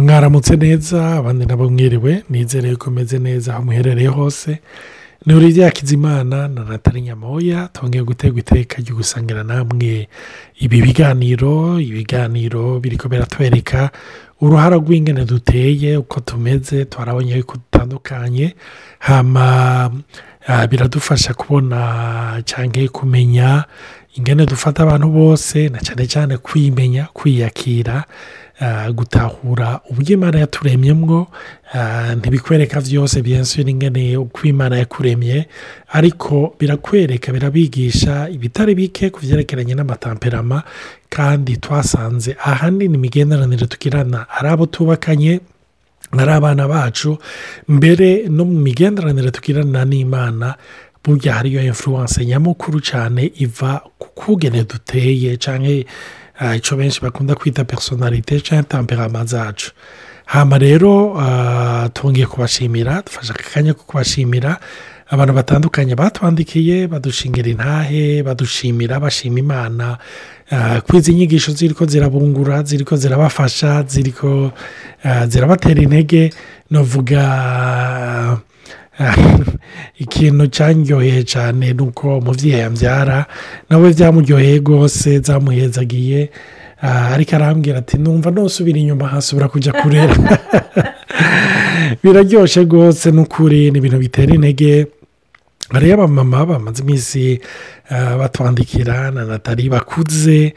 mwaramutse neza abandi nabo mwiriwe nizere ko umeze neza aho muherereye hose. Ni uriya kizimana na natali nyamoya twongeye guterwa iteka ryo gusangira namwe ibi biganiro. Ibiganiro biri biratwereka uruhara rw'ingene duteye uko tumeze twarabonye ko dutandukanye. Hama biradufasha kubona cyangwa kumenya ingene dufata abantu bose na cyane cyane kwimenya kwiyakira. Gutahura uburyo imana yaturemyemo ntibikwereka byose byensura ingene uko imana yakuremye ariko birakwereka birabigisha ibitari bike ku byerekeranye n'amatamperama kandi twasanze ahanini imigenderanire tugirana ari abo tubakanye ari abana bacu mbere no mu migenderanire tugirana n'imana burya hariyo influence nyamukuru cyane iva ku kugene duteye cyangwa icyo benshi bakunda kwita personalite cyangwa tamperama zacu hano rero twongeye kubashimira dufashe aka kanya ko kubashimira abantu batandukanye batwandikiye badushingira intahe badushimira bashima imana ko izi nyigisho ziri ko zirabungura ziri ko zirabafasha ziri ko zirabatera intege navuga ikintu cyanyoheye cyane ni uko umubyeyi yambyara nawe byamuryoheye rwose zamuhezagiye ariko arambwira ati numva ntusubire inyuma hasubira kujya kurera biraryoshye rwose n'ukuri ni ibintu bitera intege. Hariyo abamama bamaze iminsi batwandikira na natali bakuze.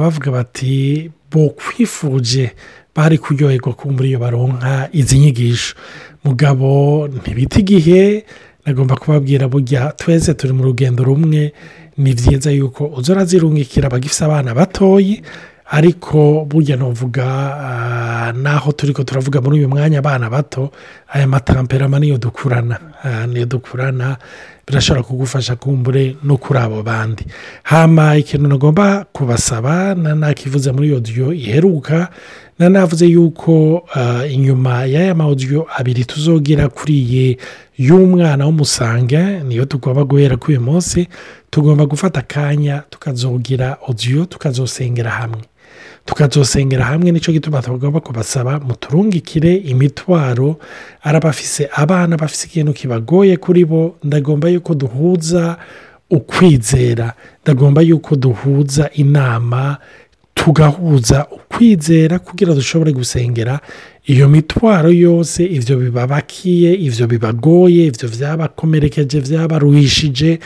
Bavuga bati bo kwifuje bari kuryoherwa kumva iyo baronka izi nyigisho mugabo ntibite igihe nagomba kubabwira burya twese turi mu rugendo rumwe. Ni byiza yuko uzora zirungikira abagifite abana batoyi ariko burya ntuvuga naho turi ko turavuga muri uyu mwanya abana bato aya matamperama niyo dukurana. Niyo dukurana birashobora kugufasha kumbure no kuri abo bandi. Hama ikintu nagomba kubasaba nakivuze muri odiyo iheruka navuze yuko inyuma y'aya mawudiyo abiri tuzogira kuri iyi y'umwana w'umusange niyo tugomba guhera kuri uyu munsi tugomba gufata akanya tukazogira odiyo tukazosengera hamwe. Tukazosengera hamwe ni cyo gituma tugomba kubasaba muturungikire imitwaro arabafise abana bafise ikintu kibagoye kuri bo ndagomba yuko duhuza ukwizera ndagomba yuko duhuza inama tugahuza ukwizera kugira dushobore gusengera iyo mitwaro yose ibyo bibabakiye ibyo bibagoye ibyo byabakomerekeje byabaruhishije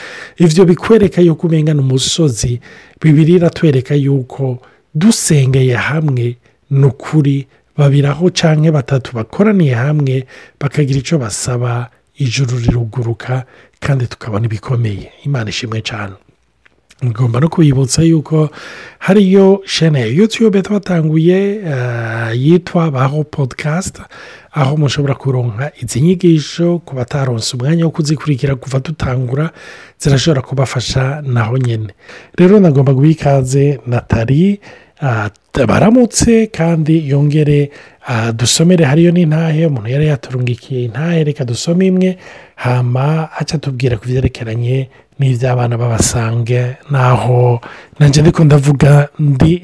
ibyo bikwereka yuko umenya umusozi bibiri iratwereka yuko dusengeye hamwe ni ukuri babiraho cyangwa batatu bakoraniye hamwe bakagira icyo basaba ijuru riruguruka kandi tukabona ibikomeye. Imana ishimwe cyane ngomba no kubibutsa yuko hariyo shene. Ya yutube twatanguye yitwa baho podikasti aho mushobora kuronka izi nyigisho ku bataronse umwanya wo kuzikurikira kuva dutangura zirashobora kubafasha naho nyine rero nagomba guha ikaze natali baramutse kandi yongere dusomere hariyo n'intahe umuntu yari yaturungikiye intahe reka dusome imwe hama aca tubwira ku byerekeranye n'iby'abana babasange naho nanjye ariko ndavuga ndi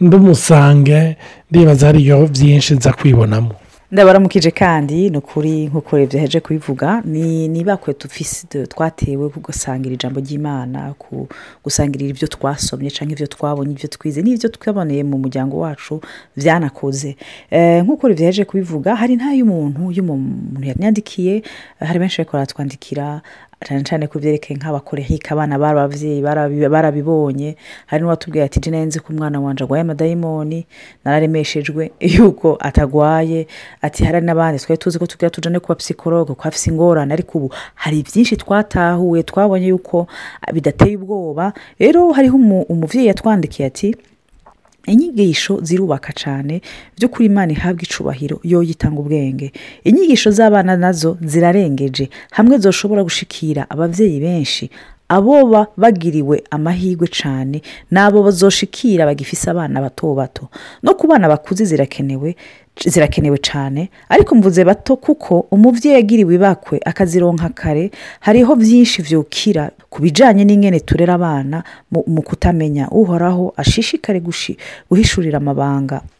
umusange ndibaza hariyo byinshi nza kwibonamo ndabaramukije kandi ni ukuri nk'uko byaheje kubivuga ni bakwe twatewe gusangira ijambo ry'imana gusangirira ibyo twasomye cyangwa ibyo twabonye ibyo twize n'ibyo twaboneye mu muryango wacu byanakoze nk'uko byaheje kubivuga hari y'umuntu y'umuntu yanyandikiye hari benshi bari baratwandikira cyane cyane ku byerekeye nk'abakorehika abana b'ababyeyi barabibonye hari n'uwatubwiye ati jena nzi ko umwana wanjye arwaye amadayimoni nararemeshejwe yuko atagwaye. Ati hari n'abandi twari tuzi ko tugira tujyane kuba psikologe ko hafite ingorane. Ariko ubu hari byinshi twatahuye twabonye yuko bidateye ubwoba. Rero hariho umubyeyi yatwandikiye ati inyigisho zirubaka cyane by'ukuri imana ihabwa icubahiro yo yitanga ubwenge. Inyigisho z'abana na zo zirarengeje. Hamwe zoshobora gushikira ababyeyi benshi aboba bagiriwe amahirwe cyane n'abo bazoshikira bagifise abana bato bato. No ku bana bakuze zirakenewe zirakenewe cyane ariko mvuze bato kuko umubyeyi yagiriwe ibakwe akazironka kare hariho byinshi byukira ku bijyanye n'ingene turera abana mu kutamenya uhoraho ashishikare guhishurira amabanga. ama-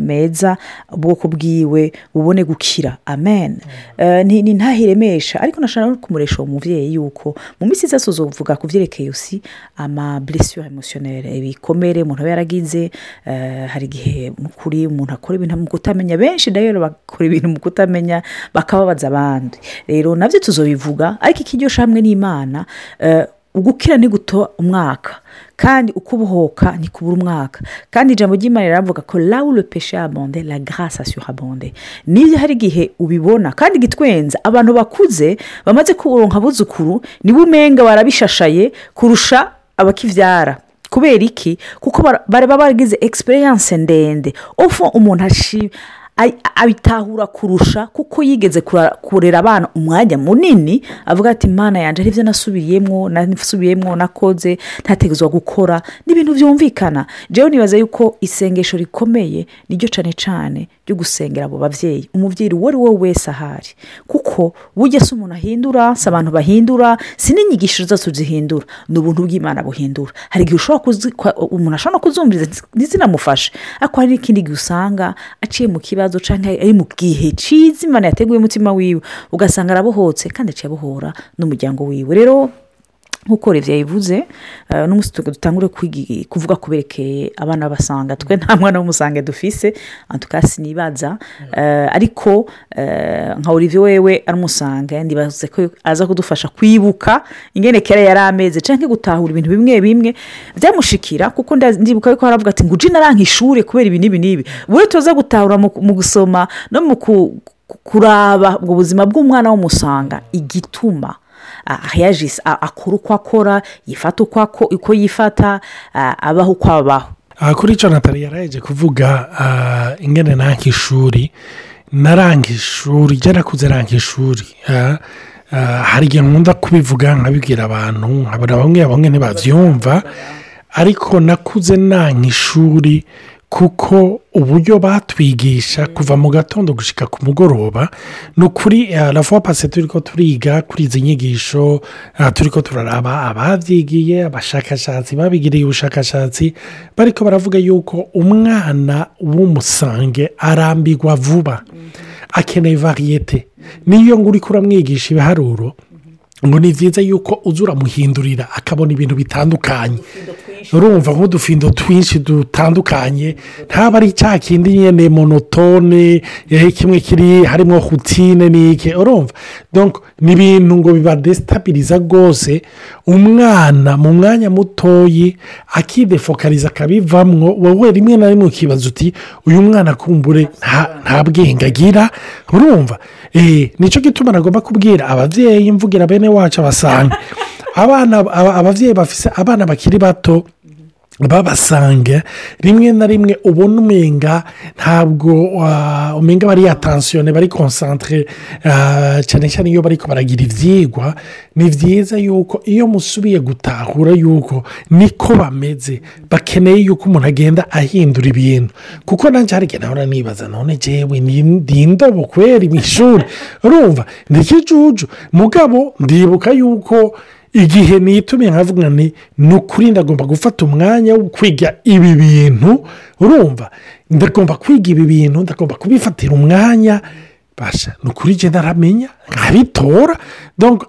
meza ubwoko bwiwe bubone gukira. Amen. Eh, ni ntahiremesha ariko nashaka no kumuresha uwo muvyeyi yuko mu minsi iza tuzovuga ku vyerekeye usi ama blessure emotionnelle. Ibikomere umuntu aba yaragize eh, hari igihe mu kuri umuntu akora ibintu mu kutamenya. Benshi rero bakora ibintu mu kutamenya bakababaza abandi. Rero navyo tuzobivuga. Ariko ikiryosha hamwe n'imana eh, ugukira guto umwaka. Kandi ukubohoka ni kubura umwaka. Kandi ijambo ry'imana riravuga ko lawu le peshe abonde la grâce surabonde niyo hari igihe ubibona. Kandi gitwenza abantu bakuze bamaze kuronka abuzukuru nibo umenga barabishashaye kurusha abakivyara kubera iki? Kuko bara- baba baragize experience ndende. Ofo umuntu abitahura kurusha kuko yigeze kurera abana umwanya munini avuga ati mana yanjye hari ibyo nasubiriyemo nasubiyemo nakoze ntategezwa gukora ni ibintu byumvikana jewe nibaza yuko isengesho rikomeye niryo cyane cyane ryo gusengera abo babyeyi umubyeyi uwo ari we wese ahari. Kuko burya si umuntu ahindura si abantu bahindura si n'inyigisho zose zihindura ni ubuntu bw'imana buhindura. Hari igihe ushobora umuntu ashobora kuzumviriza ntizinamufashe ariko hari n'ikindi gihe usanga aciye mu kibazo cyangwa ari mu gihe cyiza imana yateguye umutima wiwe ugasanga arabohotse kandi aciye abohora n'umuryango wiwe. Rero nk'uko revye yabivuze eh, n'umunsi dutangure kuvuga kuberekeye abana basanga. Twe nta mwana w'umusange dufise antuka sinibaza eh, ariko eh, nka olivier wewe aramusanga ndibaze ko aza kudufasha kwibuka ingene kera yari ameze canke gutahura ibintu bimwe bimwe byamushikira kuko ndibuka yuko haravuga ati ngo uje naranka ishure kubera ibi n'ibi n'ibi. Buri tuza gutahura mu gusoma no mu ku- ku- kuraba ubwo buzima bw'umwana w'umusanga igituma yajise akora uko akora yifata uko yifata ah, abaho uko abaho aha kuri icyo natali yaraje kuvuga ingene nanka ishuri naranga ishuri jya nakuze ranka ishuri hari igihe nkunda kubivuga nkabibwira abantu nkabona bamwe bamwe ntibabyumva ariko nakuze nanka ishuri kuko uburyo batwigisha kuva mu gatondo gushyika ku mugoroba ni ukuri ravuwa pase turi ko turiga kuri izi nyigisho ah, turi ko turaraba ababyigiye abashakashatsi babigiriye ubushakashatsi bariko baravuga yuko umwana w'umusange arambirwa vuba. Akeneye variyete niyo ngo uri kuramwigisha ibiharuro ngo ni byiza yuko uza uramuhindurira akabona ibintu bitandukanye. Urumva nk'udufindo twinshi dutandukanye ntaba ari cya kindi nyine monotone eh, kimwe kiri harimo hutine n'ike. Urumva? Ni ibintu ngo bibadesitabiriza rwose umwana mu mwanya mutoyi akidefokariza akabivamwo wowe rimwe na rimwe ukibaza uti uyu mwana kumbure nta- bwenge agira? Urumva? Eh, ni cyo gituma nagomba kubwira ababyeyi mvugira bene wacu abasanga abana aba- ababyeyi bafite abana bakiri bato babasanga rimwe na rimwe ubona umenga ntabwo umenga bari yatansiyone bari konsantere ah, cyane cyane iyo bari baragira ibyigwa ni byiza yuko iyo musubiye gutahura yuko niko bameze bakeneye yuko umuntu agenda ahindura ibintu. Kuko nanjye hari igihe nahora nibaza none ni ni indobo kweri mu ishuri? Urumva ni ikijuju mugabo ndibuka yuko igihe nitumye nkavuga ni ukuri ndagomba gufata umwanya wo kwiga ibi bintu. Urumva? Ndagomba kwiga ibi bintu ndagomba kubifatira umwanya. Basha ni ukuri ngenda aramenya nkabitora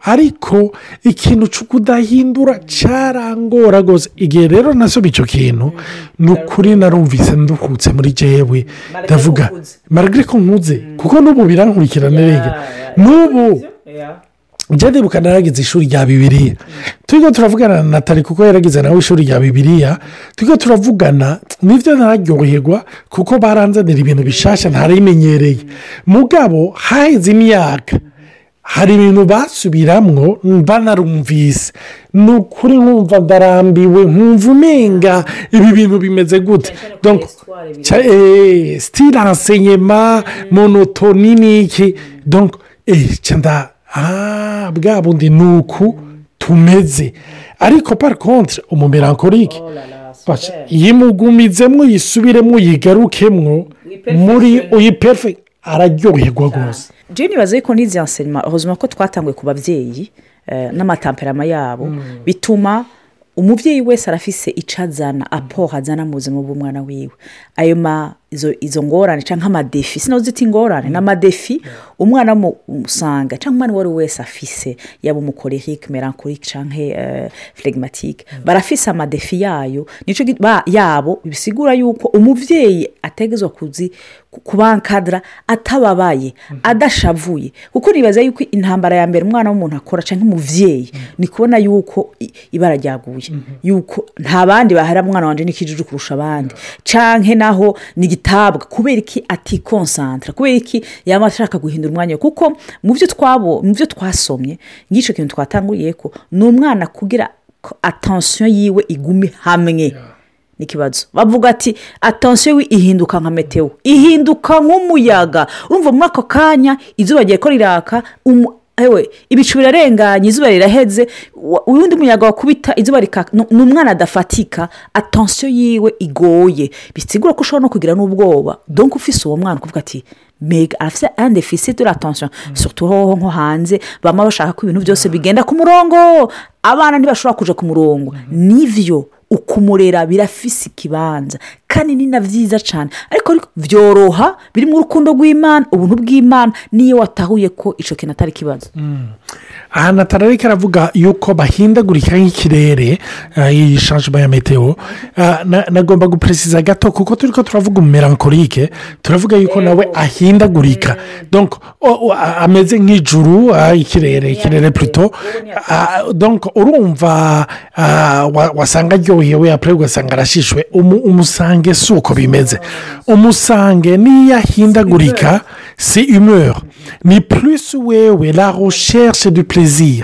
ariko ikintu cyo kudahindura cyarangora rwose. Igihe rero nasoma icyo kintu ni ukuri narumvise nduhutse muri jewe. Ndavuga maragare ko nkuze kuko n'ubu birankurikirana n'ubu njya ndibuka naragize ishuri rya bibiriya turiho turavugana na natali kuko yaragize nawe ishuri rya bibiriya turiho turavugana ni byo nararyoherwa kuko baranzanira ibintu bishyashya ntarimenyereye. Mugabo haheze imyaka hari ibintu basubiramwo banarumvise. Ni ukuri nkumva ndarambiwe nkumva umenga ibi bintu bimeze gute. Eh, style enseignement monotoni n'iki donc eh, ca nda ah bwa bundi ni uku tumeze. Ariko par contre umumerankorike Basha, yimugumizemo yisubiremo yigarukemwo muri uyi perfect. Araryoherwa rwose. Jeni nibaza yuko n'izi enseignement. Ubuzima ko twatanguye ku babyeyi eh, n'amatamperama yabo. Bituma umubyeyi wese arafise icyo azana aporo azana mu buzima bw'umwana wiwe. Ayo ma izo ngorane cyangwa amadefi. Sinaho zita ingorane ni amadefi umwana w'umusanga cyangwa umwana uwo ari we wese afise yaba umukorerike melancholique cyangwa uh, phlegmatique. Barafise amadefi yayo. Ba- yabo bisigura yuko umuvyeyi ategezwa kuzi ku- kubankadira atababaye adashavuye. Kuko nibaza yuko intambara ya mbere umwana w'umuntu akora cyangwa umuvyeyi ni kubona yuko ibara ryaguye. Yuko nta bandi bahari umwana wanje n'ikijuju kurusha abandi. Canke naho ni igitabwa kubera iki atikonsantra kubera iki yaba ashaka guhindura umwanya? Kuko mu byo twabo mu byo twasomye ngicyo kintu twatanguriye ko ni umwana kugira atansiyo yiwe igume hamwe. N'ikibazo. Bavuga ati atansiyo ihinduka nka meteo. Ihinduka nk'umuyaga. Urumva muri ako kanya izuba rigiye ko riraka ewe ibicu birarenganye izuba riraheze. Uwundi muyaga wakubita izuba rikaka ni umwana adafatika atansiyo yiwe igoye. Bisigura ko ushobora no kugira n'ubwoba. Donk ufise uwo mwana ukuvuga ati mega afite un deficit de l'attention. Surtout hoho nko hanze bama bashaka ko ibintu byose bigenda ku murongo. Abana ntibashobora kuja ku murongo. Nivyo ukumurera birafise ikibanza kandi ni na byiza cyane ariko byoroha biri mu rukundo rw'imana ubuntu bw'imana niyo watahuye ko icyo kintu atari ikibazo aha natarareka aravuga yuko bahindagurika nk'ikirere eh, iyi shanjima ya meteo. Ah, na- nagomba guperesiza gato kuko turi ko turavuga umumelankolike turavuga yuko nawe ahindagurika. donc o- o- a- ameze nk'ijuru ah, ikirere ikirere plutôt Ah, urumva ah, wa- wasanga aryohewe apure ugasanga arashishwe Umu- umusange si uko bimeze. Umusange niyo ahindagurika c'est humeur. Ni plus wewe la recherche du plaisir.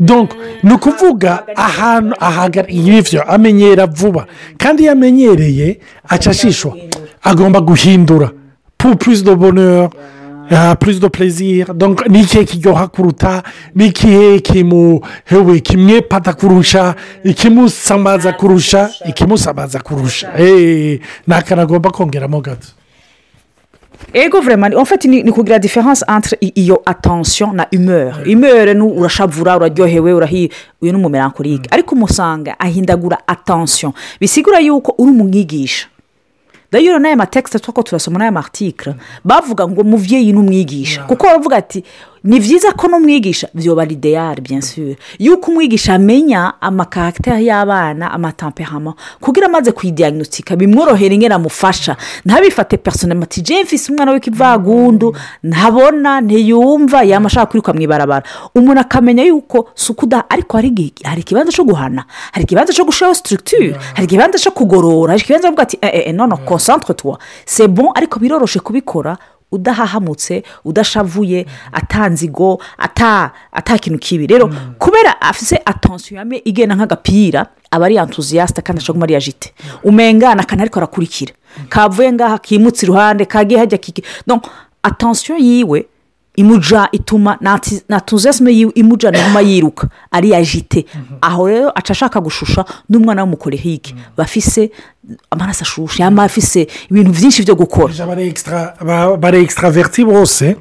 Donc ni ukuvuga ahantu ahagarariye ibyo amenyera vuba. Kandi iyo amenyereye aca ashishwa. Agomba guhindura. Pour plus de bonheur uh, plus de plaisir. Donc ni ikihe kiryoha kuruta ni ikihe kimu. Hewe kimwepata kurusha ikimusamaza kurusha ikimusamaza kurusha. Eh, ni akantu agomba kongeramo gato ego en fait ni kugira diference entre i- iyo attention na humeur. Humeur ni urashavura uraryohewe urahi uyu ni umumelankolike ariko umusanga ahindagura attention. Bisigura yuko uri umwigisha. Dayiro n'aya matekisite twako turasoma n'aya matikara bavuga ngo umubyeyi n'umwigisha. Kuko baravuga ati ni byiza ko n'umwigisha byoba ideyari bensure yuko umwigisha amenya amakaragiteri y'abana amatamperama kugira amaze kuyidiagnostika bimworohera ingena amufasha. Ntabifate personamati jemfisi umwana w'ikivagundu ntabona ntiyumva yaba ashaka kwiruka mu ibarabara. Umuntu akamenya yuko si ukuda ariko hari ikibanza cyo guhana hari ikibanza cyo gushyiraho sitirigitire hari ikibanza cyo kugorora hari ikibanza cyo kuvuga ati eh eh nono konsantere tuwa bon ariko biroroshe kubikora udahahamutse udashavuye atanzigo ata ata kintu kibi. Rero kubera afite atansiyo igenda nk'agapira aba ari entuziyasite kandi ashobora kuba ari yajite umengana akantu ariko arakurikira. Kavuye ngaha kimutse iruhande kagiye hajya kiki. Atansiyo yiwe imuja ituma na tuzesime yiwe imujana nyuma yiruka. Ari yajite aho rero aca ashaka gushusha n'umwana w'umukorehike bafise amaraso ashushe yaba afise ibintu byinshi byo gukora. Bari ekisitaraveriti bose.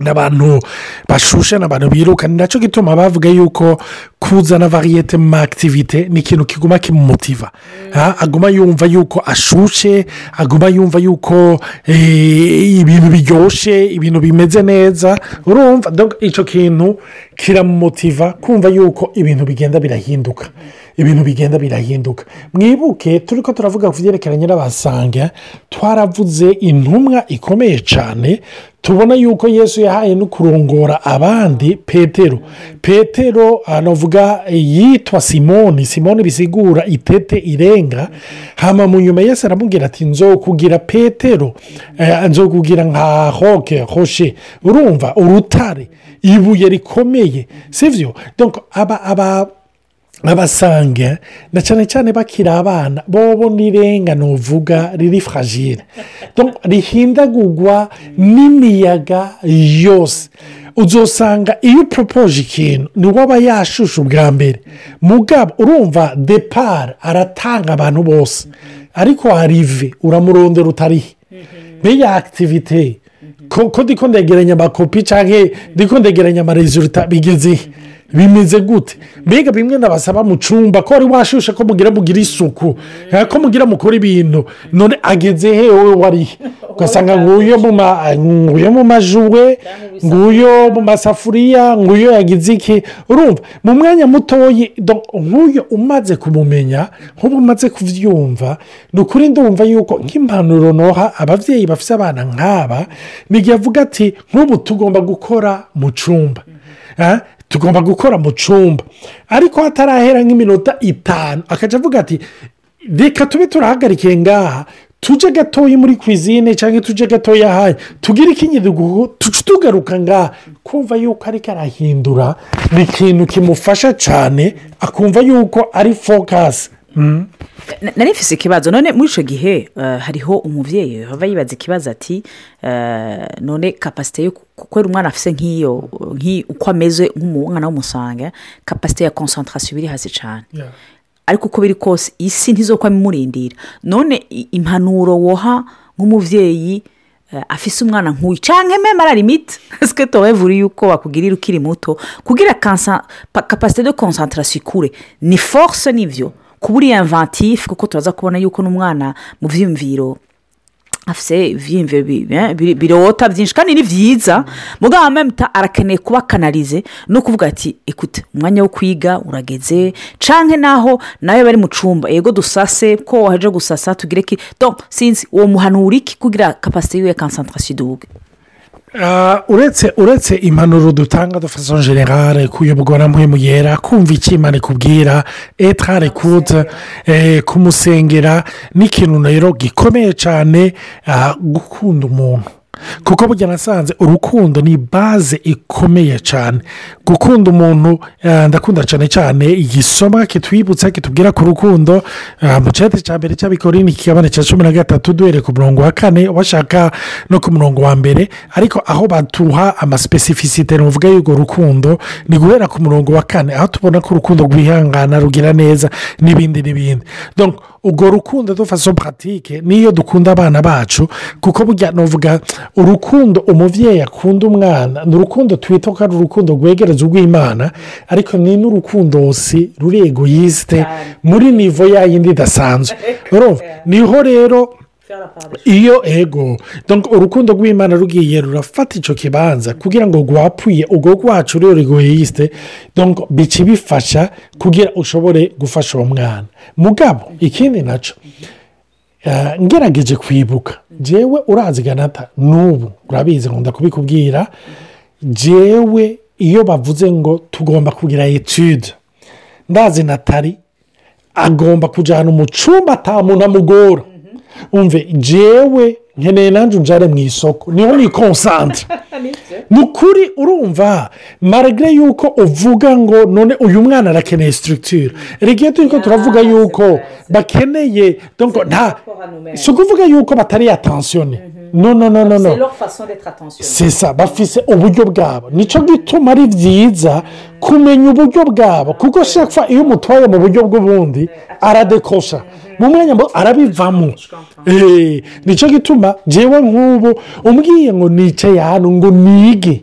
Ni abantu bashushe ni abantu biruka ni na cyo gituma bavuga yuko kuzana variyete mu makitivite ni ikintu kiguma kimumutiva aguma yumva yuko ashushe aguma yumva yuko ibintu biryoshye ibintu bimeze neza urumva icyo kintu kiramumutiva kumva yuko ibintu bigenda birahinduka. Ibintu bigenda birahinduka. Mwibuke turi ko turavuga ku byerekeranye n'abasanga twaravuze intumwa ikomeye cyane tubona yuko yesu yahaye no kurongora abandi petero. Petero anavuga yitwa simoni. Simoni bisigura itete irenga. Hama mu nyuma yose aramubwira ati nzokugira petero nzokugira nka hoke hoshe urumva urutare. Ibuye rikomeye. Sibyo aba aba abasanga na cyane cyane bakiri abana bobo n'irenga uvuga riri fragile. Rihindagurwa n'imiyaga yose. Uzosanga iyo uporopoje ikintu ni aba yashushe ubwa mbere. Mugabo urumva depara aratanga abantu bose. Ariko harive uramurondera utarihe. Mbeya akitivite ko ndiko ndegeranya amakopi cyangwa ndiko ndegeranya amarezuruta bigeze bimeze gute? Mbega bimwe nabasaba mu cyumba ko wari washushe ko mugira mugire isuku? Eh, ko mugira mukora ibintu? None ageze hewe wari? Ugasanga nguyo mu ma- nguyo mu masafuriya nguyo yagize iki? Urumva mu mwanya mutoya nk'uyu umaze kumumenya nk'ubu umaze kubyumva ni ukuri ndumva yuko nk'impanuro noha ababyeyi bafite abana nk'aba avuga ati nk'ubu tugomba gukora mu cyumba Eh, tugomba gukora mu cyumba ariko hatarahera nk'iminota itanu. Akajya avuga ati reka tube turahagarikiye ngaha. Tujye gatoya muri kwizine cyangwa tujye gatoya ahandi. Tugire ikinyidugu tuce tugaruka ngaha. Kumva yuko ariko arahindura ni ikintu kimufasha cyane akumva yuko ari fokasi Na- nari mfise ikibazo. None muri icyo gihe eh, hariho umubyeyi aba yibaza ikibazo ati eh, none kapasite yo kuko umwana afise nk'iyo nk'i- uko ameze nk'umwana w'umusanga kapasite ya konsantarasiyo iri hasi cyane ariko uko biri kose isi ntizokwa imurindira. None impanuro woha nk'umubyeyi eh, afise umwana nk'uyu cyangwa meme ara limite sike tubavure yuko bakugirira ukiri muto. Kugira kapasite de konsantarasiyo ikure ni force ni byo kuba uri inventif kuko turaza kubona yuko n'umwana mu byiyumviro afite ibyiyumviro eh, birota byinshi kandi ni byiza mugabo amemta arakeneye kuba kanarize no kuvuga ati ekute umwanya wo kwiga urageze canke naho nawe bari mu cumba. Yego dusase ko waje gusasa tugire ki? Sinzi uwo muhanura iki kugira kapasite yiwe ya konsantarasiyo iduge. Ah, uretse uretse impanuro dutanga de façon generale kuyobwa na mpemu yera kumva icyo imana ikubwira etare kude kumusengera ni ikintu rero gikomeye cyane ah, gukunda umuntu. Kuko burya nasanze urukundo ni baze ikomeye cyane. Gukunda umuntu ah, ndakunda cyane cyane igisoma kitwibutsa kitubwira ku rukundo. Ah, mu cyate cya mbere cy'abikorini kigabane cya cumi na gatatu duhereye ku murongo wa kane washaka no ku murongo wa mbere. Ariko aho batuha amasipesifisite ni uvuga y'urwo rukundo ni guhera ku murongo wa kane. Aho tubona ko urukundo rwihangana rugira neza n'ibindi n'ibindi. Urwo rukundo dufaso puratike niyo dukunda abana bacu kuko burya nuvuga urukundo umubyeyi akunda umwana ni urukundo twita ko ari urukundo rwegereza urw'imana ariko ni n'urukundo si ruri egoyisite muri nivo yayindi idasanzwe. Niho rero iyo ego. urukundo rw'imana rugiye rurafata icyo kibanza kugira ngo rwapfuye. Urwo rwacu rero egoyisite donc bica bifasha kugira ushobore gufasha uwo mwana. Mugabo ikindi na cyo eh, ngerageje kwibuka. Jewe urazi ganata n'ubu urabizi nkunda kubikubwira jewe iyo bavuze ngo tugomba kugira etude. Ndazi natali agomba kujyana mu cyumba atamuntu amugora umve jewe nkeneye nanjye unjyane mu isoko. Niho ni konsantire ni ukuri urumva maragare yuko uvuga ngo none uyu mwana arakeneye sitirikitire rege turi ko turavuga yuko bakeneye si ukuvuga yuko batari atansiyone no no no no no sesa bafise uburyo bwabo. Nicyo gituma ari byiza kumenya uburyo bwabo kuko shekfa iyo umutwaye mu buryo bw'ubundi aradekosha. Mu mwanya ngo arabivamo ni cyo gituma njyewe nk'ubu umbwiye ngo nicaye ahantu ngo nige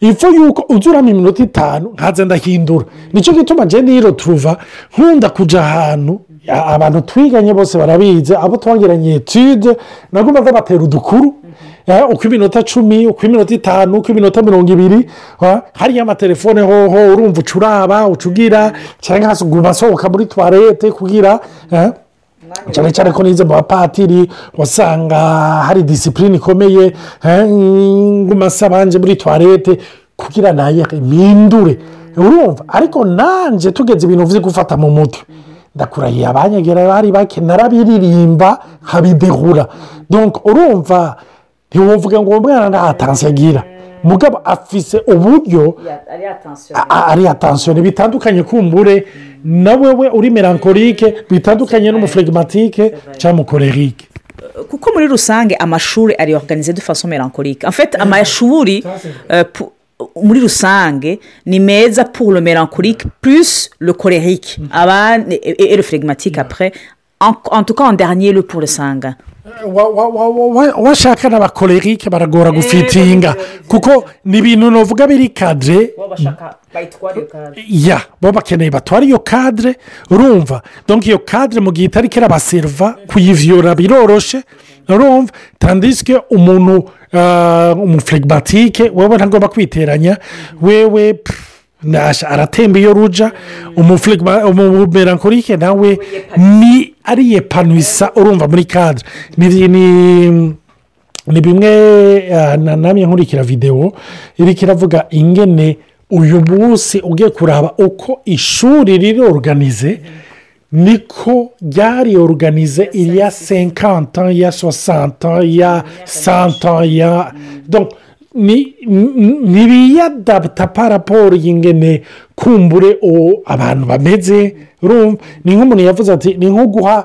ifu yuko uzuramo iminota itanu nkaza ndahindura ni cyo gituma njye niro turuva nkunda kujya ahantu abantu twiganye bose barabizi abo twongeranye etude nagomba batera udukuru uko iminota cumi uko iminota itanu uko iminota mirongo ibiri ha, hariya amatelefone hoho urumva ucuraba ucugira cyangwa hasi uguma asohoka muri tuwarete kugira cyane cyane ko nize mu bapatiri wasanga hari disipurine ikomeye nguma asabanje muri tuwarete kugira mpindure. Urumva? Ariko nanjye tugeze ibintu uzi gufata mu mutwe. Ndakurahiye abanyegera bari bake narabiririmba nkabidehura urumva? Ntiwumvuga ngo uwo mwana nta atansi agira mugabo afise uburyo ari atansiyo bitandukanye kumbure na wewe uri melankolike bitandukanye n'umuflegimatike cyangwa umukorerike kuko muri rusange amashuri ari organize de façon melancholique en fait amashuri euh, muri rusange ni meza pour le melancholique plus le colérique. Abandi et, et le phlegmatique après. En, tout cas en dernier le pour le wa- wa- wa- wa- wa- washaka n'abakorerike baragora gufitinga. ni byo, ni byo. kuko ni ibintu navuga biri kadire ya bo bakeneye batwara iyo kadire urumva donk iyo kadire mu gihe itari kirabaseriva kuyiviyora biroroshe. Urumva tandisike umuntu ah, umuflegimatike wewe ntagomba kwiteranya wewe pff, nasha aratemba iyo ruja umumerankorike nawe ni ariyepanuisa urumva muri kadire ni bimwe ah, na- namwe nkurikira videwo iriko iravuga ingene uyu munsi ugiye kuraba uko ishuri riri oruganize niko ryari oruganize iriya senkanta ya sosanta ya santa ya donc ni ni- ntibiyadapta paraporo y'ingene kumbure o abantu bameze? Ni nk'umuntu yavuze ati ni nko guha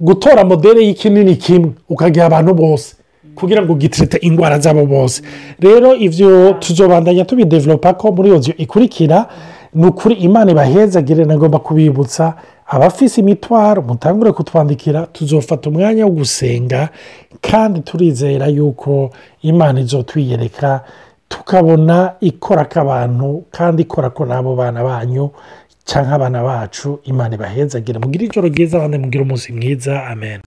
gutora modere y'ikinini kimwe ukagiha abantu bose kugira ngo gitirite indwara zabo bose. Rero ibyo tuzobandanya tubidevelopa ko muri iyo nzu ikurikira ni ukuri imana ibahezagire nagomba kubibutsa abafise imitwaro mutangure kutwandikira tuzofata umwanya wo gusenga kandi turizera yuko imana izotwiyereka tukabona ikora k'abantu kandi ikora ko n'abo bana banyu cyangwa abana bacu imana ibahezagire. Mugire ijoro ryiza abandi mugire umunsi mwiza. Amen.